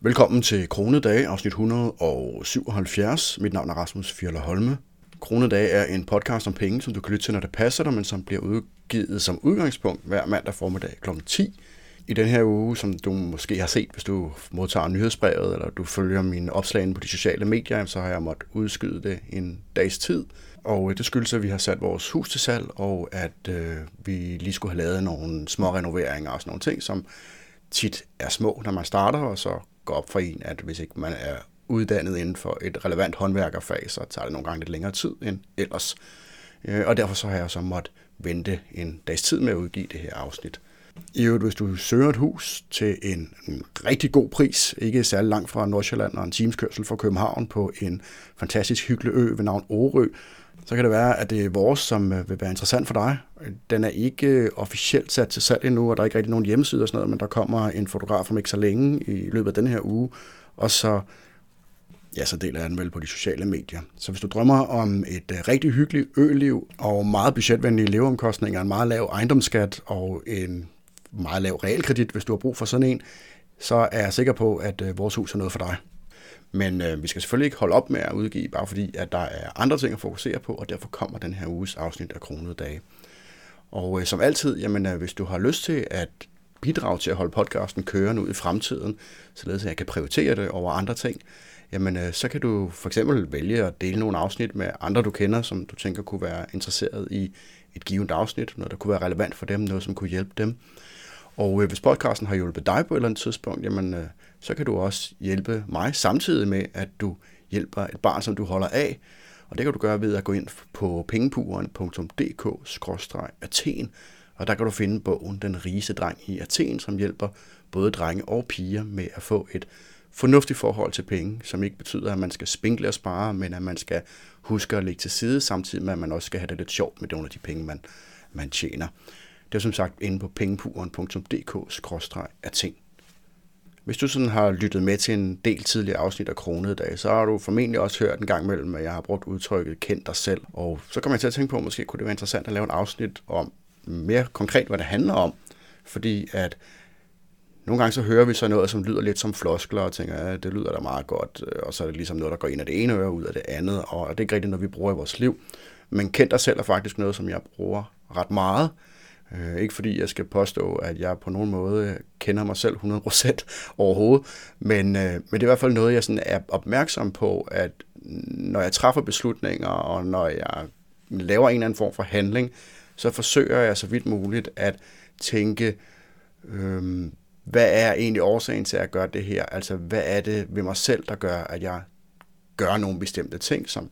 Velkommen til Kronedag, afsnit 177. Mit navn er Rasmus Fjeller Holme. Kronedag er en podcast om penge, som du kan lytte til, når det passer dig, men som bliver udgivet som udgangspunkt hver mandag formiddag kl. 10. I den her uge, som du måske har set, hvis du modtager nyhedsbrevet, eller du følger mine opslag på de sociale medier, så har jeg måttet udskyde det en dags tid. Og øh, det skyldes, at vi har sat vores hus til salg, og at øh, vi lige skulle have lavet nogle små renoveringer og sådan nogle ting, som tit er små, når man starter, og så går op for en, at hvis ikke man er uddannet inden for et relevant håndværkerfag, så tager det nogle gange lidt længere tid end ellers. Øh, og derfor så har jeg så måttet vente en dags tid med at udgive det her afsnit. I øvrigt, hvis du søger et hus til en, en rigtig god pris, ikke særlig langt fra Nordsjælland og en timeskørsel fra København på en fantastisk hyggelig ø ved navn Årø, så kan det være, at det er vores, som øh, vil være interessant for dig. Den er ikke øh, officielt sat til salg endnu, og der er ikke rigtig nogen hjemmeside og sådan noget, men der kommer en fotograf om ikke så længe i løbet af den her uge, og så, ja, så deler jeg den vel på de sociale medier. Så hvis du drømmer om et øh, rigtig hyggeligt øliv og meget budgetvenlige leveomkostninger, en meget lav ejendomsskat og en meget lav realkredit, hvis du har brug for sådan en, så er jeg sikker på, at vores hus er noget for dig. Men øh, vi skal selvfølgelig ikke holde op med at udgive, bare fordi at der er andre ting at fokusere på, og derfor kommer den her uges afsnit af Kronede Dage. Og øh, som altid, jamen, øh, hvis du har lyst til at bidrage til at holde podcasten kørende ud i fremtiden, således at jeg kan prioritere det over andre ting, jamen øh, så kan du for eksempel vælge at dele nogle afsnit med andre, du kender, som du tænker kunne være interesseret i et givet afsnit, noget der kunne være relevant for dem, noget som kunne hjælpe dem. Og øh, hvis podcasten har hjulpet dig på et eller andet tidspunkt, jamen øh, så kan du også hjælpe mig samtidig med, at du hjælper et barn, som du holder af. Og det kan du gøre ved at gå ind på pengepuren.dk-athen, og der kan du finde bogen Den rigeste dreng i Athen, som hjælper både drenge og piger med at få et fornuftigt forhold til penge, som ikke betyder, at man skal spinkle og spare, men at man skal huske at lægge til side, samtidig med, at man også skal have det lidt sjovt med nogle af de penge, man, man tjener. Det er som sagt inde på pengepuren.dk-athen. Hvis du sådan har lyttet med til en del tidligere afsnit af Kronede Dag, så har du formentlig også hørt en gang imellem, at jeg har brugt udtrykket kend dig selv. Og så kommer jeg til at tænke på, at måske kunne det være interessant at lave en afsnit om mere konkret, hvad det handler om. Fordi at nogle gange så hører vi så noget, som lyder lidt som floskler, og tænker, at det lyder da meget godt, øh, og så er det ligesom noget, der går ind af det ene øre ud af det andet, og det er ikke rigtigt noget, vi bruger i vores liv. Men kend dig selv er faktisk noget, som jeg bruger ret meget, Øh, ikke fordi jeg skal påstå, at jeg på nogen måde kender mig selv 100% overhovedet, men, øh, men det er i hvert fald noget, jeg sådan er opmærksom på, at når jeg træffer beslutninger, og når jeg laver en eller anden form for handling, så forsøger jeg så vidt muligt at tænke, øh, hvad er egentlig årsagen til at gøre det her? Altså, hvad er det ved mig selv, der gør, at jeg gør nogle bestemte ting, som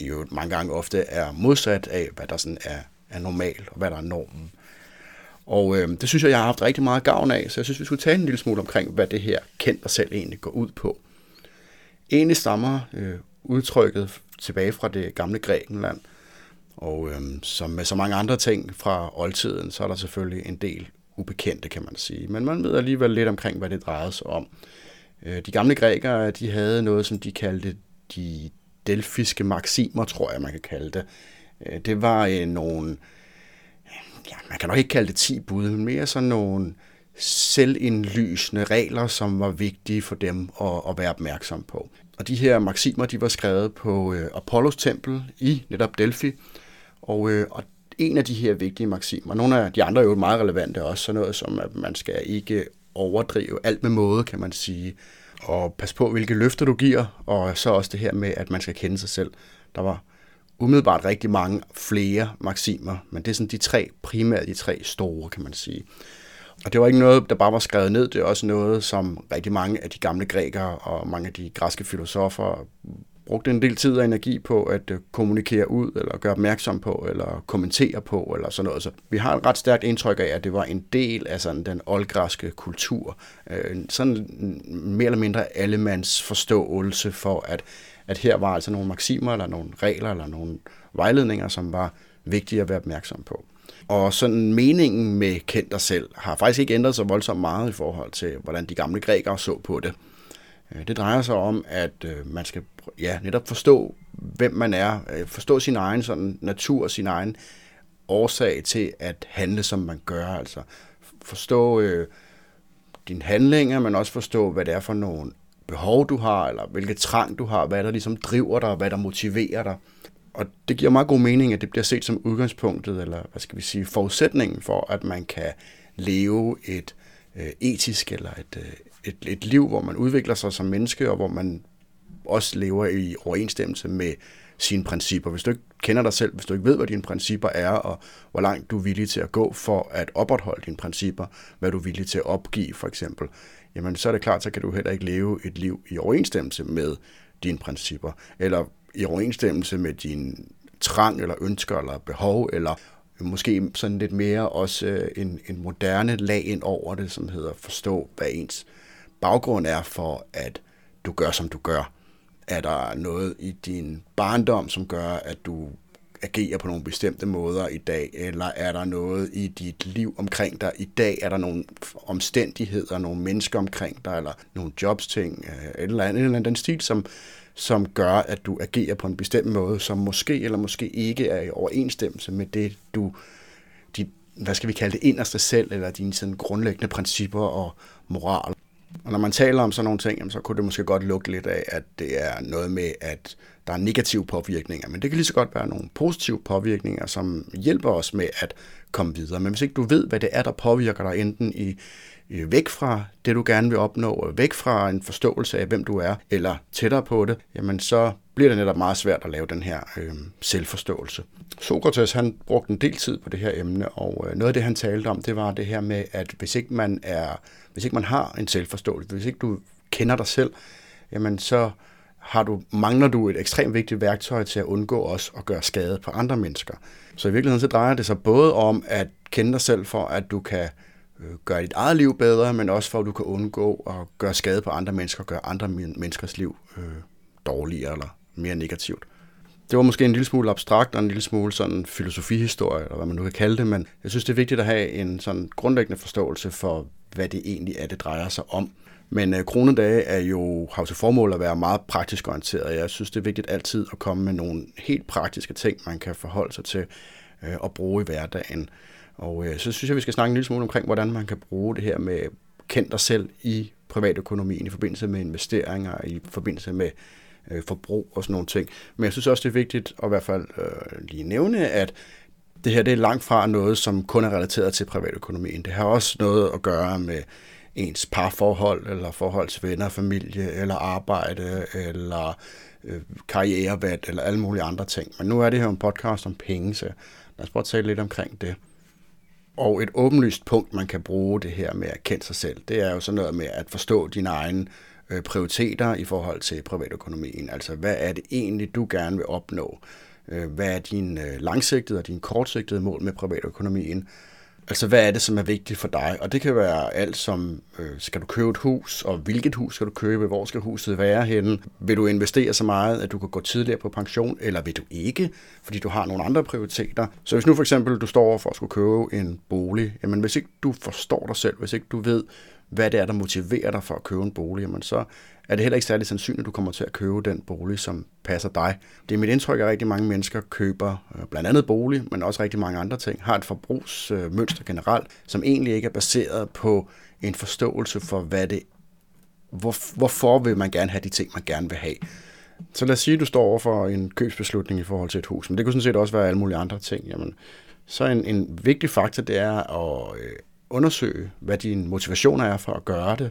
jo mange gange ofte er modsat af, hvad der sådan er er normal, og hvad der er normen. Og øh, det synes jeg, jeg har haft rigtig meget gavn af, så jeg synes, vi skulle tale en lille smule omkring, hvad det her kendt og selv egentlig går ud på. Egentlig stammer øh, udtrykket tilbage fra det gamle Grækenland, og øh, som med så mange andre ting fra oldtiden, så er der selvfølgelig en del ubekendte, kan man sige. Men man ved alligevel lidt omkring, hvad det drejede sig om. Øh, de gamle grækere, de havde noget, som de kaldte de delfiske maximer, tror jeg, man kan kalde det. Øh, det var øh, nogle, ja, man kan nok ikke kalde det 10 bud, men mere sådan nogle selvindlysende regler, som var vigtige for dem at, at være opmærksom på. Og de her maksimer, de var skrevet på øh, Apollos tempel i netop Delphi, og, øh, og en af de her vigtige maksimer, nogle af de andre er jo meget relevante også, sådan noget som, at man skal ikke overdrive alt med måde, kan man sige, og pas på, hvilke løfter du giver, og så også det her med, at man skal kende sig selv. Der var umiddelbart rigtig mange flere maximer, men det er sådan de tre, primært de tre store, kan man sige. Og det var ikke noget, der bare var skrevet ned, det er også noget, som rigtig mange af de gamle grækere og mange af de græske filosofer brugte en del tid og energi på at øh, kommunikere ud, eller gøre opmærksom på, eller kommentere på, eller sådan noget. Så vi har et ret stærkt indtryk af, at det var en del af sådan den oldgræske kultur. Øh, sådan mere eller mindre allemands forståelse for, at at her var altså nogle maksimer, eller nogle regler, eller nogle vejledninger, som var vigtige at være opmærksom på. Og sådan meningen med kendt dig selv har faktisk ikke ændret sig voldsomt meget i forhold til, hvordan de gamle grækere så på det. Øh, det drejer sig om, at øh, man skal ja, netop forstå, hvem man er, øh, forstå sin egen sådan, natur, sin egen årsag til at handle, som man gør. Altså forstå øh, dine handlinger, men også forstå, hvad det er for nogle behov, du har, eller hvilke trang du har, hvad der ligesom driver dig, hvad der motiverer dig. Og det giver meget god mening, at det bliver set som udgangspunktet, eller hvad skal vi sige, forudsætningen for, at man kan leve et øh, etisk eller et, øh, et, et liv, hvor man udvikler sig som menneske, og hvor man også lever i overensstemmelse med sine principper. Hvis du ikke kender dig selv, hvis du ikke ved, hvad dine principper er, og hvor langt du er villig til at gå for at opretholde dine principper, hvad du er villig til at opgive for eksempel, jamen så er det klart, så kan du heller ikke leve et liv i overensstemmelse med dine principper, eller i overensstemmelse med din trang eller ønsker eller behov, eller måske sådan lidt mere også øh, en, en moderne lag ind over det, som hedder forstå, hvad ens baggrund er for, at du gør, som du gør. Er der noget i din barndom, som gør, at du agerer på nogle bestemte måder i dag, eller er der noget i dit liv omkring dig i dag? Er der nogle omstændigheder, nogle mennesker omkring dig, eller nogle jobs ting, øh, eller andet, eller den stil, som, som gør, at du agerer på en bestemt måde, som måske eller måske ikke er i overensstemmelse med det, du, dit, hvad skal vi kalde det, inderste selv, eller dine sådan grundlæggende principper og moral. Og når man taler om sådan nogle ting, så kunne det måske godt lugte lidt af, at det er noget med, at der er negative påvirkninger. Men det kan lige så godt være nogle positive påvirkninger, som hjælper os med at komme videre. Men hvis ikke du ved, hvad det er, der påvirker dig enten i væk fra det, du gerne vil opnå, væk fra en forståelse af, hvem du er, eller tættere på det, jamen så bliver det netop meget svært at lave den her øh, selvforståelse. Sokrates han brugte en del tid på det her emne, og øh, noget af det, han talte om, det var det her med, at hvis ikke man er, hvis ikke man har en selvforståelse, hvis ikke du kender dig selv, jamen så har du, mangler du et ekstremt vigtigt værktøj til at undgå os at gøre skade på andre mennesker. Så i virkeligheden så drejer det sig både om at kende dig selv for, at du kan øh, gøre dit eget liv bedre, men også for, at du kan undgå at gøre skade på andre mennesker, og gøre andre menneskers liv øh, dårligere eller mere negativt. Det var måske en lille smule abstrakt og en lille smule sådan filosofihistorie, eller hvad man nu kan kalde det, men jeg synes, det er vigtigt at have en sådan grundlæggende forståelse for, hvad det egentlig er, det drejer sig om. Men øh, kronedage er jo, har jo til formål at være meget praktisk orienteret. Jeg synes, det er vigtigt altid at komme med nogle helt praktiske ting, man kan forholde sig til øh, og bruge i hverdagen. Og øh, så synes jeg, vi skal snakke en lille smule omkring, hvordan man kan bruge det her med kend dig selv i privatøkonomien i forbindelse med investeringer, i forbindelse med øh, forbrug og sådan nogle ting. Men jeg synes også, det er vigtigt at i hvert fald øh, lige nævne, at det her det er langt fra noget, som kun er relateret til privatøkonomien. Det har også noget at gøre med ens parforhold, eller forhold til venner, familie, eller arbejde, eller øh, karrierevalg, eller alle mulige andre ting. Men nu er det her en podcast om penge, så lad os prøve at tale lidt omkring det. Og et åbenlyst punkt, man kan bruge det her med at kende sig selv, det er jo sådan noget med at forstå dine egne øh, prioriteter i forhold til privatøkonomien. Altså, hvad er det egentlig, du gerne vil opnå? Øh, hvad er din øh, langsigtede og din kortsigtede mål med privatøkonomien? Altså, hvad er det, som er vigtigt for dig? Og det kan være alt som, øh, skal du købe et hus, og hvilket hus skal du købe, hvor skal huset være henne? Vil du investere så meget, at du kan gå tidligere på pension, eller vil du ikke, fordi du har nogle andre prioriteter? Så hvis nu for eksempel du står for at skulle købe en bolig, jamen hvis ikke du forstår dig selv, hvis ikke du ved, hvad det er, der motiverer dig for at købe en bolig, jamen så er det heller ikke særlig sandsynligt, at du kommer til at købe den bolig, som passer dig. Det er mit indtryk, at rigtig mange mennesker køber øh, blandt andet bolig, men også rigtig mange andre ting, har et forbrugsmønster generelt, som egentlig ikke er baseret på en forståelse for, hvad det hvor, hvorfor vil man gerne have de ting, man gerne vil have. Så lad os sige, at du står over for en købsbeslutning i forhold til et hus, men det kunne sådan set også være alle mulige andre ting. Jamen, så en, en vigtig faktor, det er at øh, undersøge, hvad dine motivationer er for at gøre det.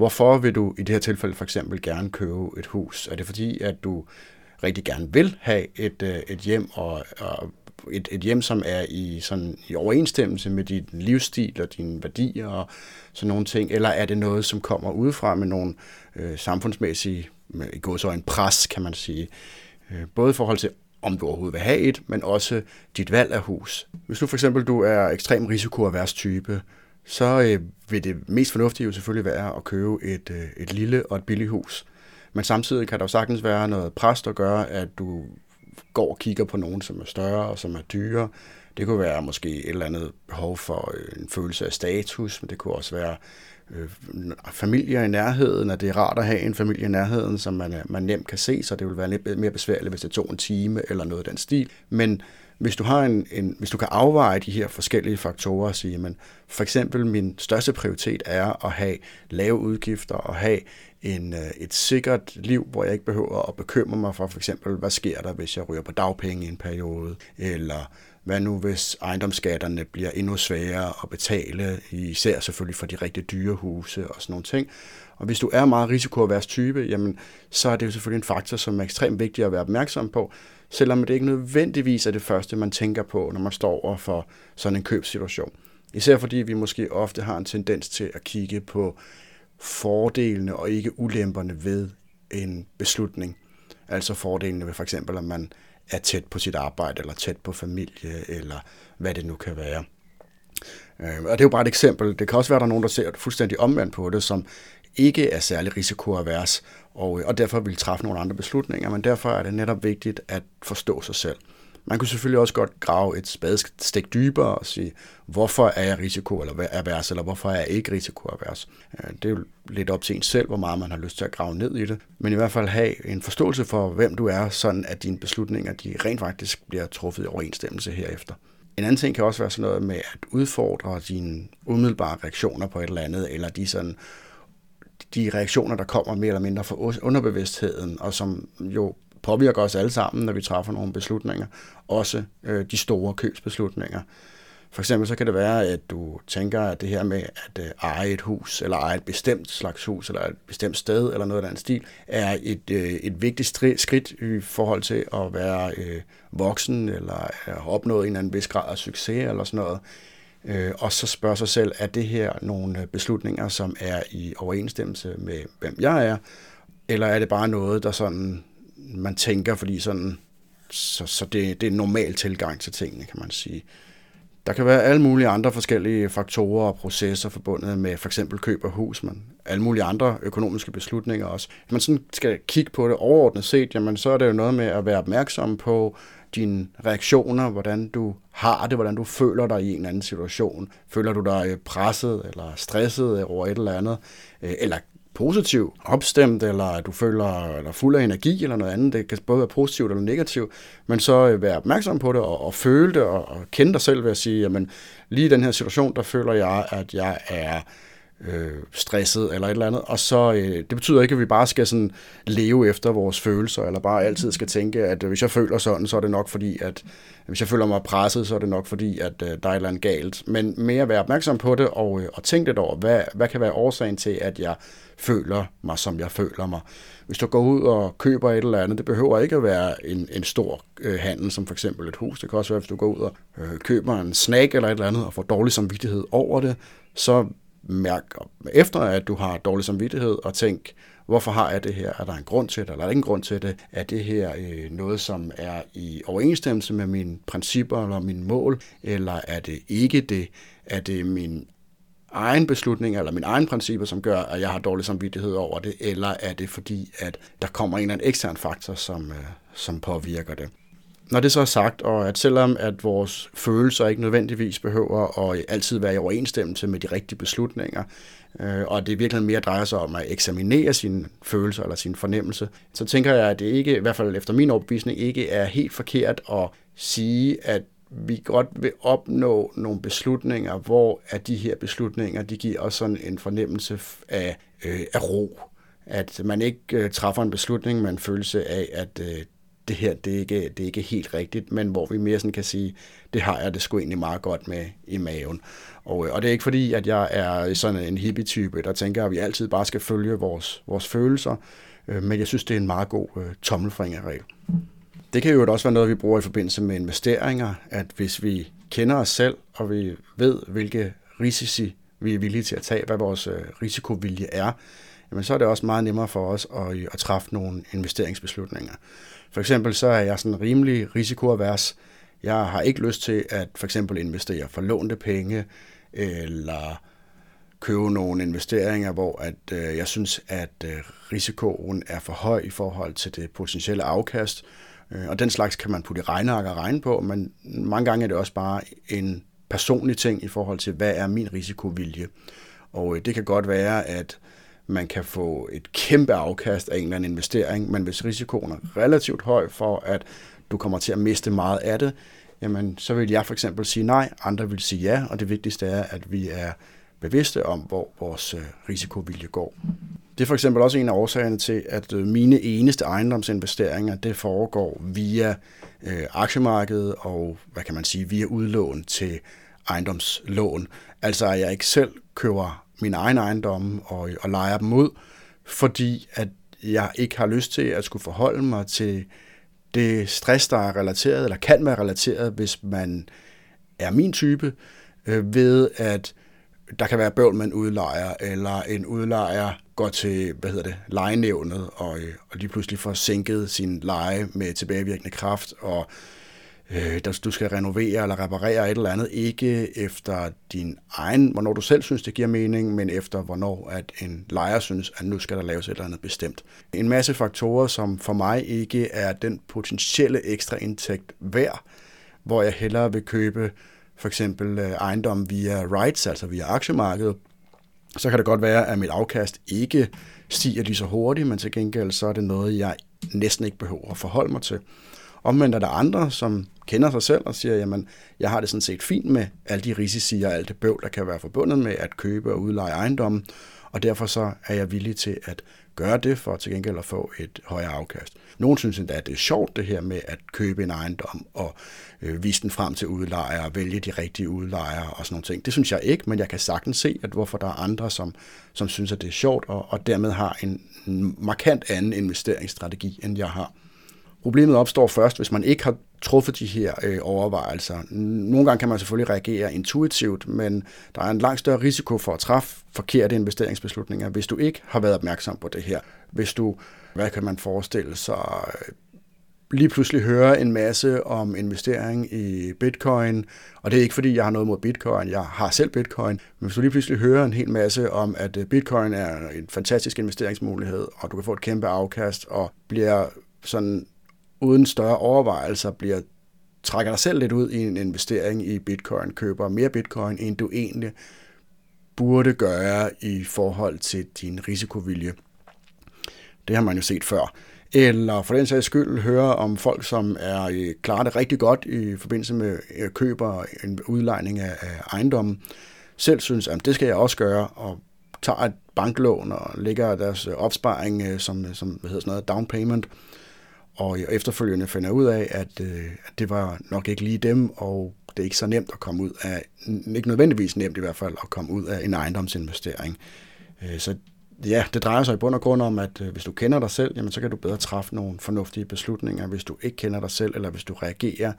Hvorfor vil du i det her tilfælde for eksempel gerne købe et hus? Er det fordi, at du rigtig gerne vil have et, øh, et hjem og, og et, et hjem, som er i, sådan, i overensstemmelse med din livsstil og dine værdier og sådan nogle ting, eller er det noget, som kommer udefra med nogle øh, samfundsmæssige, med, i går så en pres, kan man sige, øh, både i forhold til om du overhovedet vil have et, men også dit valg af hus. Hvis du for eksempel du er ekstrem risikoavers type, så øh, vil det mest fornuftige jo selvfølgelig være at købe et, øh, et lille og et billigt hus. Men samtidig kan der jo sagtens være noget præst at gøre, at du går og kigger på nogen, som er større og som er dyre. Det kunne være måske et eller andet behov for øh, en følelse af status, men det kunne også være øh, familier i nærheden, at det er rart at have en familie i nærheden, som man, øh, man nemt kan se, så det vil være lidt mere besværligt, hvis det tog en time eller noget af den stil. Men hvis du, har en, en, hvis du kan afveje de her forskellige faktorer og sige, men for eksempel min største prioritet er at have lave udgifter og have en, øh, et sikkert liv, hvor jeg ikke behøver at bekymre mig for for eksempel, hvad sker der, hvis jeg ryger på dagpenge i en periode, eller hvad nu hvis ejendomsskatterne bliver endnu sværere at betale, især selvfølgelig for de rigtig dyre huse og sådan nogle ting. Og hvis du er meget risikoavers type, jamen, så er det jo selvfølgelig en faktor, som er ekstremt vigtig at være opmærksom på, selvom det ikke nødvendigvis er det første, man tænker på, når man står over for sådan en købssituation. Især fordi vi måske ofte har en tendens til at kigge på fordelene og ikke ulemperne ved en beslutning. Altså fordelene ved for eksempel, at man er tæt på sit arbejde, eller tæt på familie, eller hvad det nu kan være. Øhm, og det er jo bare et eksempel. Det kan også være, at der er nogen, der ser fuldstændig omvendt på det, som ikke er særlig risikoavers, og, øh, og derfor vil træffe nogle andre beslutninger, men derfor er det netop vigtigt at forstå sig selv. Man kunne selvfølgelig også godt grave et spadestik dybere og sige, hvorfor er jeg risiko eller avers, eller hvorfor er jeg ikke risikoavers. Øh, det er jo lidt op til en selv, hvor meget man har lyst til at grave ned i det. Men i hvert fald have en forståelse for, hvem du er, sådan at dine beslutninger de rent faktisk bliver truffet i overensstemmelse herefter. En anden ting kan også være sådan noget med at udfordre dine umiddelbare reaktioner på et eller andet, eller de sådan de reaktioner, der kommer mere eller mindre fra underbevidstheden, og som jo påvirker os alle sammen, når vi træffer nogle beslutninger. Også øh, de store købsbeslutninger. For eksempel så kan det være, at du tænker, at det her med at øh, eje et hus, eller eje et bestemt slags hus, eller et bestemt sted, eller noget af den stil, er et, øh, et vigtigt skridt i forhold til at være øh, voksen, eller have opnået en eller anden vis grad af succes, eller sådan noget. Øh, og så spørge sig selv, er det her nogle øh, beslutninger, som er i overensstemmelse med, hvem jeg er, eller er det bare noget, der sådan man tænker, fordi sådan, så, så det, det er en normal tilgang til tingene, kan man sige. Der kan være alle mulige andre forskellige faktorer og processer forbundet med for eksempel køb af hus, men alle mulige andre økonomiske beslutninger også. Hvis man sådan skal kigge på det overordnet set, jamen så er det jo noget med at være opmærksom på dine reaktioner, hvordan du har det, hvordan du føler dig i en anden situation. Føler du dig presset eller stresset over et eller andet, øh, eller positiv, opstemt, eller at du føler eller fuld af energi eller noget andet. Det kan både være positivt eller negativt, men så øh, være opmærksom på det og, og føle det og, og kende dig selv ved at sige, jamen lige i den her situation, der føler jeg, at jeg er øh, stresset eller et eller andet. Og så, øh, det betyder ikke, at vi bare skal sådan leve efter vores følelser, eller bare altid skal tænke, at øh, hvis jeg føler sådan, så er det nok fordi, at øh, hvis jeg føler mig presset, så er det nok fordi, at øh, der er et eller andet galt. Men mere være opmærksom på det, og, øh, og tænke lidt over, hvad, hvad kan være årsagen til, at jeg føler mig, som jeg føler mig. Hvis du går ud og køber et eller andet, det behøver ikke at være en, en stor øh, handel, som for eksempel et hus. Det kan også være, hvis du går ud og øh, køber en snack eller et eller andet, og får dårlig samvittighed over det, så mærk efter, at du har dårlig samvittighed, og tænk, hvorfor har jeg det her? Er der en grund til det, eller er der ingen grund til det? Er det her øh, noget, som er i overensstemmelse med mine principper eller mine mål, eller er det ikke det? Er det min egen beslutning eller mine egne principper, som gør, at jeg har dårlig samvittighed over det, eller er det fordi, at der kommer en eller anden ekstern faktor, som, øh, som påvirker det? Når det så er sagt, og at selvom at vores følelser ikke nødvendigvis behøver at altid være i overensstemmelse med de rigtige beslutninger, øh, og det virkelig mere drejer sig om at eksaminere sine følelser eller sin fornemmelse, så tænker jeg, at det ikke, i hvert fald efter min overbevisning, ikke er helt forkert at sige, at vi godt vil opnå nogle beslutninger, hvor at de her beslutninger, de giver os sådan en fornemmelse af, øh, af ro. At man ikke øh, træffer en beslutning med en følelse af, at øh, det her, det er, ikke, det er ikke helt rigtigt, men hvor vi mere sådan kan sige, det har jeg det sgu egentlig meget godt med i maven. Og, øh, og det er ikke fordi, at jeg er sådan en hippie-type, der tænker, at vi altid bare skal følge vores, vores følelser, øh, men jeg synes, det er en meget god øh, tommelfingerregel. Det kan jo også være noget, vi bruger i forbindelse med investeringer, at hvis vi kender os selv, og vi ved, hvilke risici vi er villige til at tage, hvad vores øh, risikovilje er, jamen så er det også meget nemmere for os at, at træffe nogle investeringsbeslutninger. For eksempel så er jeg sådan rimelig risikoavers. Jeg har ikke lyst til at for eksempel investere for lånte penge, eller købe nogle investeringer, hvor at, øh, jeg synes, at øh, risikoen er for høj i forhold til det potentielle afkast, Øh, og den slags kan man putte i regneark og regne på, men mange gange er det også bare en personlig ting i forhold til, hvad er min risikovilje. Og øh, det kan godt være, at man kan få et kæmpe afkast af en eller anden investering, men hvis risikoen er relativt høj for, at du kommer til at miste meget af det, jamen så vil jeg for eksempel sige nej, andre vil sige ja, og det vigtigste er, at vi er bevidste om, hvor vores øh, risikovilje går. Det er for eksempel også en af årsagerne til, at øh, mine eneste ejendomsinvesteringer, det foregår via øh, aktiemarkedet og, hvad kan man sige, via udlån til ejendomslån. Altså at jeg ikke selv køber min egen ejendomme og, og lejer dem ud, fordi at jeg ikke har lyst til at skulle forholde mig til det stress, der er relateret, eller kan være relateret, hvis man er min type, øh, ved at der kan være bøvl med en udlejer, eller en udlejer går til, hvad hedder det, lejenævnet, og, og lige pludselig får sænket sin leje med tilbagevirkende kraft, og øh, du skal renovere eller reparere et eller andet, ikke efter din egen, hvornår du selv synes, det giver mening, men efter hvornår at en lejer synes, at nu skal der laves et eller andet bestemt. En masse faktorer, som for mig ikke er den potentielle ekstra indtægt værd, hvor jeg hellere vil købe for eksempel øh, ejendom via rights, altså via aktiemarkedet, så kan det godt være, at mit afkast ikke stiger lige så hurtigt, men til gengæld så er det noget, jeg næsten ikke behøver at forholde mig til. Omvendt er der andre, som kender sig selv og siger, jamen, jeg har det sådan set fint med alle de risici og alt det bøvl, der kan være forbundet med at købe og udleje ejendommen, og derfor så er jeg villig til at gøre det for til gengæld at få et højere afkast. Nogle synes endda, at det er sjovt det her med at købe en ejendom og øh, vise den frem til udlejere og vælge de rigtige udlejere og sådan nogle ting. Det synes jeg ikke, men jeg kan sagtens se, at hvorfor der er andre, som, som synes, at det er sjovt og, og dermed har en markant anden investeringsstrategi, end jeg har. Problemet opstår først, hvis man ikke har truffet de her øh, overvejelser. Nogle gange kan man selvfølgelig reagere intuitivt, men der er en langt større risiko for at træffe forkerte investeringsbeslutninger, hvis du ikke har været opmærksom på det her. Hvis du, hvad kan man forestille sig, øh, lige pludselig hører en masse om investering i bitcoin, og det er ikke fordi, jeg har noget mod bitcoin, jeg har selv bitcoin, men hvis du lige pludselig hører en hel masse om, at øh, bitcoin er en fantastisk investeringsmulighed, og du kan få et kæmpe afkast, og bliver sådan uden større overvejelser bliver trækker dig selv lidt ud i en investering i bitcoin, køber mere bitcoin, end du egentlig burde gøre i forhold til din risikovilje. Det har man jo set før. Eller for den sags skyld høre om folk, som er øh, klarer det rigtig godt i forbindelse med øh, køber en udlejning af, ejendommen, selv synes, at det skal jeg også gøre, og tager et banklån og lægger deres opsparing øh, som, som hvad hedder sådan noget, down payment, og jeg efterfølgende finder ud af, at, øh, at det var nok ikke lige dem, og det er ikke så nemt at komme ud af, ikke nødvendigvis nemt i hvert fald, at komme ud af en ejendomsinvestering. Øh, så ja, det drejer sig i bund og grund om, at øh, hvis du kender dig selv, jamen, så kan du bedre træffe nogle fornuftige beslutninger. Hvis du ikke kender dig selv, eller hvis du reagerer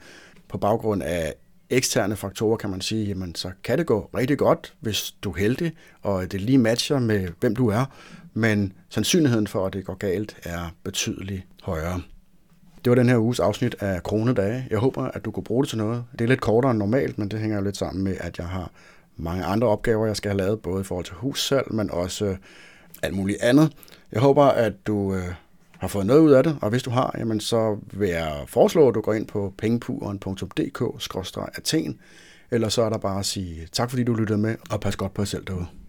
på baggrund af eksterne faktorer, kan man sige, jamen, så kan det gå rigtig godt, hvis du er heldig, og det lige matcher med, hvem du er. Men sandsynligheden for, at det går galt, er betydeligt højere. Det var den her uges afsnit af Kronedage. Jeg håber, at du kunne bruge det til noget. Det er lidt kortere end normalt, men det hænger jo lidt sammen med, at jeg har mange andre opgaver, jeg skal have lavet, både i forhold til hussalg, men også øh, alt muligt andet. Jeg håber, at du øh, har fået noget ud af det, og hvis du har, jamen, så vil jeg foreslå, at du går ind på pengepuren.dk-athen, eller så er der bare at sige tak, fordi du lyttede med, og pas godt på jer selv derude.